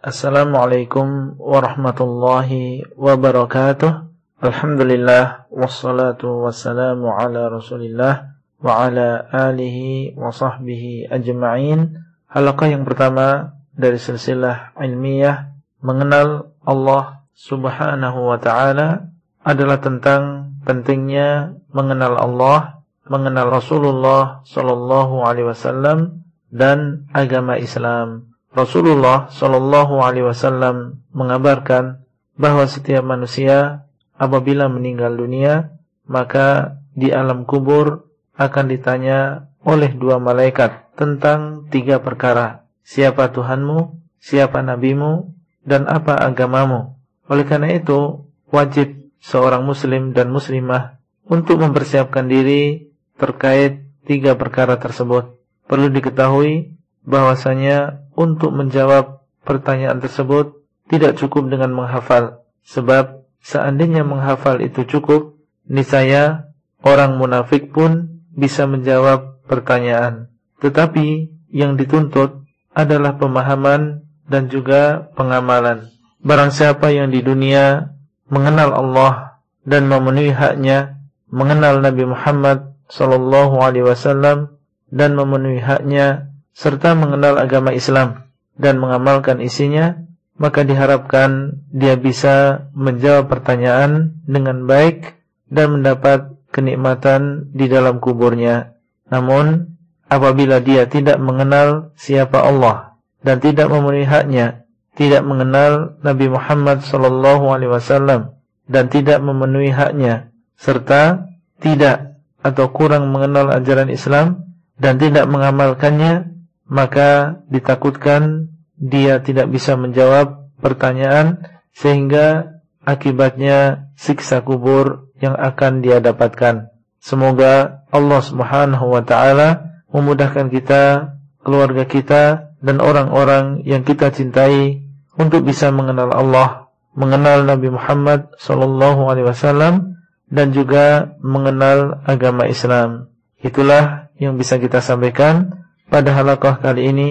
Assalamualaikum warahmatullahi wabarakatuh. Alhamdulillah wassalatu wassalamu ala Rasulillah wa ala alihi wa sahbihi ajma'in. Halaqah yang pertama dari silsilah ilmiah mengenal Allah Subhanahu wa taala adalah tentang pentingnya mengenal Allah, mengenal Rasulullah sallallahu alaihi wasallam dan agama Islam. Rasulullah Shallallahu Alaihi Wasallam mengabarkan bahwa setiap manusia apabila meninggal dunia maka di alam kubur akan ditanya oleh dua malaikat tentang tiga perkara siapa Tuhanmu, siapa nabimu, dan apa agamamu. Oleh karena itu wajib seorang muslim dan muslimah untuk mempersiapkan diri terkait tiga perkara tersebut. Perlu diketahui bahwasanya untuk menjawab pertanyaan tersebut tidak cukup dengan menghafal. Sebab seandainya menghafal itu cukup niscaya orang munafik pun bisa menjawab pertanyaan. Tetapi yang dituntut adalah pemahaman dan juga pengamalan. Barang siapa yang di dunia mengenal Allah dan memenuhi haknya mengenal Nabi Muhammad sallallahu alaihi wasallam dan memenuhi haknya serta mengenal agama Islam dan mengamalkan isinya, maka diharapkan dia bisa menjawab pertanyaan dengan baik dan mendapat kenikmatan di dalam kuburnya. Namun, apabila dia tidak mengenal siapa Allah dan tidak memenuhi haknya, tidak mengenal Nabi Muhammad sallallahu alaihi wasallam dan tidak memenuhi haknya serta tidak atau kurang mengenal ajaran Islam dan tidak mengamalkannya maka ditakutkan dia tidak bisa menjawab pertanyaan sehingga akibatnya siksa kubur yang akan dia dapatkan. Semoga Allah Subhanahu wa taala memudahkan kita, keluarga kita dan orang-orang yang kita cintai untuk bisa mengenal Allah, mengenal Nabi Muhammad sallallahu alaihi wasallam dan juga mengenal agama Islam. Itulah yang bisa kita sampaikan pada halaqah kali ini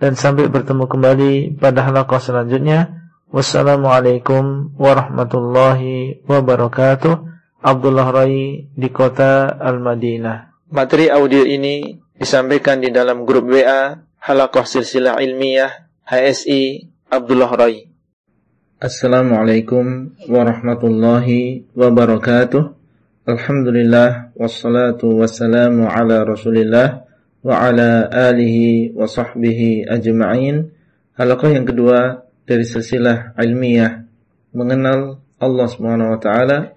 dan sampai bertemu kembali pada halaqah selanjutnya. Wassalamualaikum warahmatullahi wabarakatuh. Abdullah Rai di kota Al-Madinah. Materi audio ini disampaikan di dalam grup WA Halaqah Silsilah Ilmiah HSI Abdullah Rai. Assalamualaikum warahmatullahi wabarakatuh. Alhamdulillah wassalatu wassalamu ala Rasulillah alihi wa sahbihi ajma'in. Halaqah yang kedua dari silsilah ilmiah mengenal Allah Subhanahu wa taala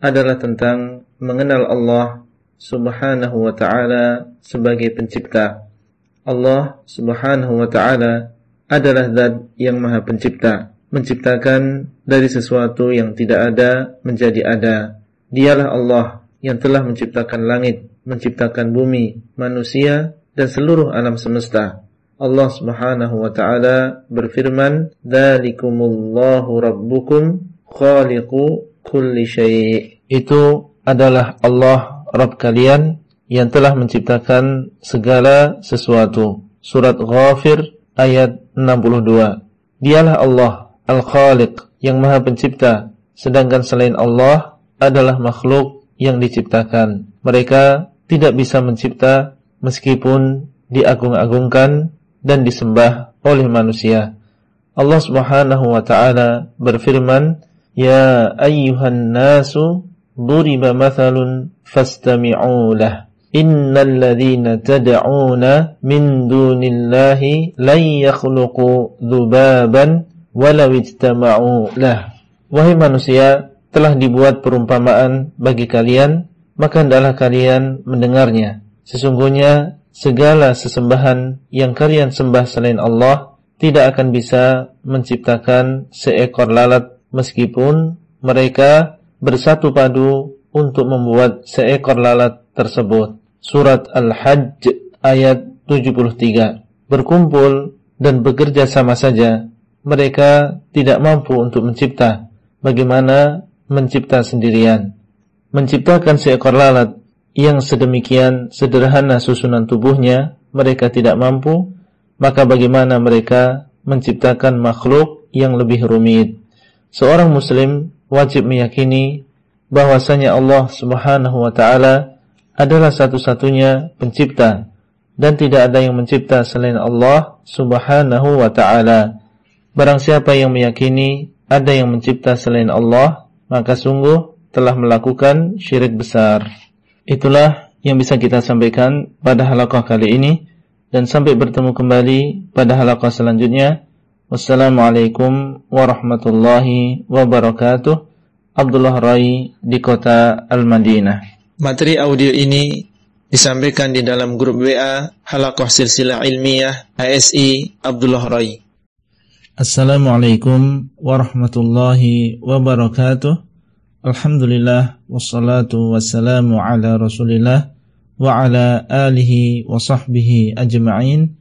adalah tentang mengenal Allah Subhanahu wa taala sebagai pencipta. Allah Subhanahu wa taala adalah zat yang Maha Pencipta, menciptakan dari sesuatu yang tidak ada menjadi ada. Dialah Allah yang telah menciptakan langit menciptakan bumi, manusia dan seluruh alam semesta. Allah Subhanahu wa taala berfirman, "Dzalikumullahu rabbukum khaliqu kulli syai'." Itu adalah Allah Rabb kalian yang telah menciptakan segala sesuatu. Surat Ghafir ayat 62. Dialah Allah Al-Khaliq yang Maha Pencipta, sedangkan selain Allah adalah makhluk yang diciptakan. Mereka tidak bisa mencipta meskipun diagung-agungkan dan disembah oleh manusia. Allah Subhanahu wa taala berfirman, "Ya ayyuhan nasu duriba mathalun fastami'u lah. Innal ladzina tad'una min dunillahi lan yakhluqu dzubaban walau ijtama'u lah." Wahai manusia, telah dibuat perumpamaan bagi kalian maka hendaklah kalian mendengarnya. Sesungguhnya segala sesembahan yang kalian sembah selain Allah tidak akan bisa menciptakan seekor lalat meskipun mereka bersatu padu untuk membuat seekor lalat tersebut. Surat Al-Hajj ayat 73. Berkumpul dan bekerja sama saja, mereka tidak mampu untuk mencipta. Bagaimana mencipta sendirian? Menciptakan seekor lalat yang sedemikian sederhana susunan tubuhnya mereka tidak mampu, maka bagaimana mereka menciptakan makhluk yang lebih rumit. Seorang muslim wajib meyakini bahwasanya Allah Subhanahu wa taala adalah satu-satunya pencipta dan tidak ada yang mencipta selain Allah Subhanahu wa taala. Barang siapa yang meyakini ada yang mencipta selain Allah, maka sungguh telah melakukan syirik besar. Itulah yang bisa kita sampaikan pada halaqah kali ini dan sampai bertemu kembali pada halaqah selanjutnya. Wassalamualaikum warahmatullahi wabarakatuh. Abdullah Rai di kota Al-Madinah. Materi audio ini disampaikan di dalam grup WA Halaqah Silsilah Ilmiah ASI Abdullah Rai. Assalamualaikum warahmatullahi wabarakatuh. Alhamdulillah wassalatu wassalamu ala Rasulillah wa ala alihi wa sahbihi ajma'in.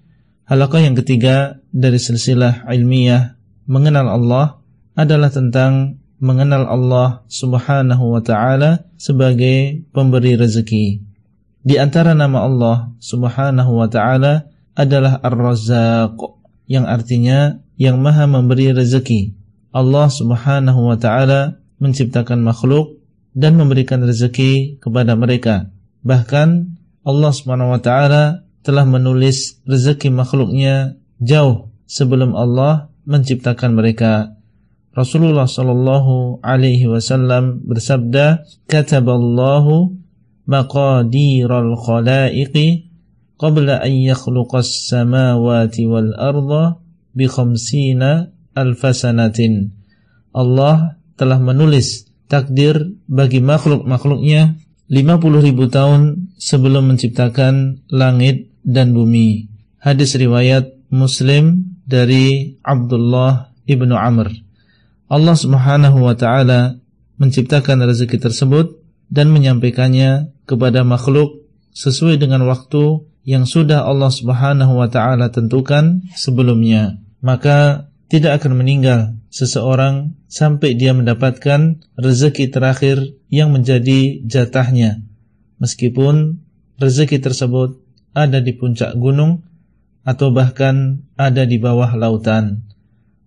Halaqah yang ketiga dari silsilah ilmiah mengenal Allah adalah tentang mengenal Allah Subhanahu wa taala sebagai pemberi rezeki. Di antara nama Allah Subhanahu wa taala adalah Ar-Razzaq yang artinya yang maha memberi rezeki. Allah subhanahu wa ta'ala menciptakan makhluk dan memberikan rezeki kepada mereka. Bahkan Allah subhanahu wa ta'ala telah menulis rezeki makhluknya jauh sebelum Allah menciptakan mereka. Rasulullah sallallahu alaihi wasallam bersabda, "Kataballahu maqadiral khalaiqi qabla an yakhluqas samawati wal arda bi khamsina alfasanatin. Allah telah menulis takdir bagi makhluk-makhluknya 50 ribu tahun sebelum menciptakan langit dan bumi. Hadis riwayat Muslim dari Abdullah ibnu Amr. Allah Subhanahu wa taala menciptakan rezeki tersebut dan menyampaikannya kepada makhluk sesuai dengan waktu yang sudah Allah Subhanahu wa taala tentukan sebelumnya maka tidak akan meninggal seseorang sampai dia mendapatkan rezeki terakhir yang menjadi jatahnya. Meskipun rezeki tersebut ada di puncak gunung atau bahkan ada di bawah lautan.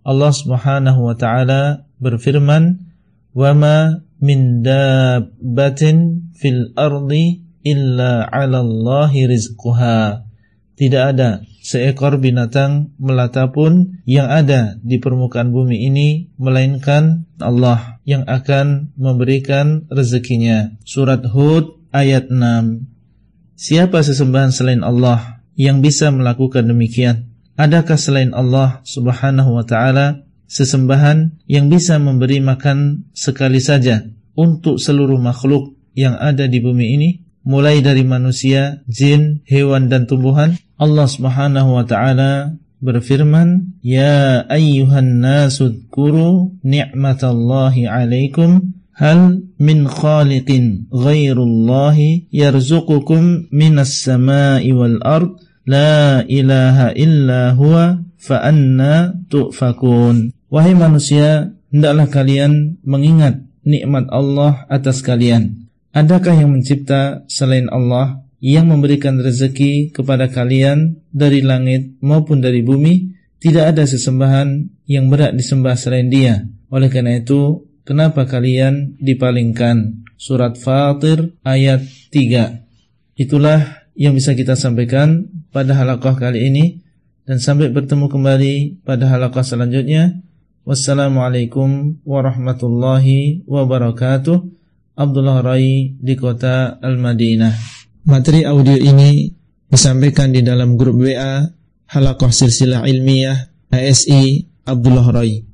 Allah Subhanahu wa taala berfirman, "Wa ma min dabbatin fil ardi illa 'ala Allahi rizquha." Tidak ada seekor binatang melata pun yang ada di permukaan bumi ini melainkan Allah yang akan memberikan rezekinya. Surat Hud ayat 6. Siapa sesembahan selain Allah yang bisa melakukan demikian? Adakah selain Allah Subhanahu wa taala sesembahan yang bisa memberi makan sekali saja untuk seluruh makhluk yang ada di bumi ini? Mulai dari manusia, jin, hewan dan tumbuhan. Allah Subhanahu wa taala berfirman, "Ya ayyuhan nasu dzkuru ni'matallahi 'alaikum hal min khaliqin ghairullahi yarzuqukum minas sama'i wal ard la ilaha illa huwa fa anna tu'fakun." Wahai manusia, hendaklah kalian mengingat nikmat Allah atas kalian Adakah yang mencipta selain Allah yang memberikan rezeki kepada kalian dari langit maupun dari bumi? Tidak ada sesembahan yang berat disembah selain dia. Oleh karena itu, kenapa kalian dipalingkan? Surat Fatir ayat 3. Itulah yang bisa kita sampaikan pada halaqah kali ini dan sampai bertemu kembali pada halaqah selanjutnya. Wassalamualaikum warahmatullahi wabarakatuh. Abdullah Rai di kota Al-Madinah. Materi audio ini disampaikan di dalam grup WA Halakoh Silsilah Ilmiah ASI Abdullah Rai.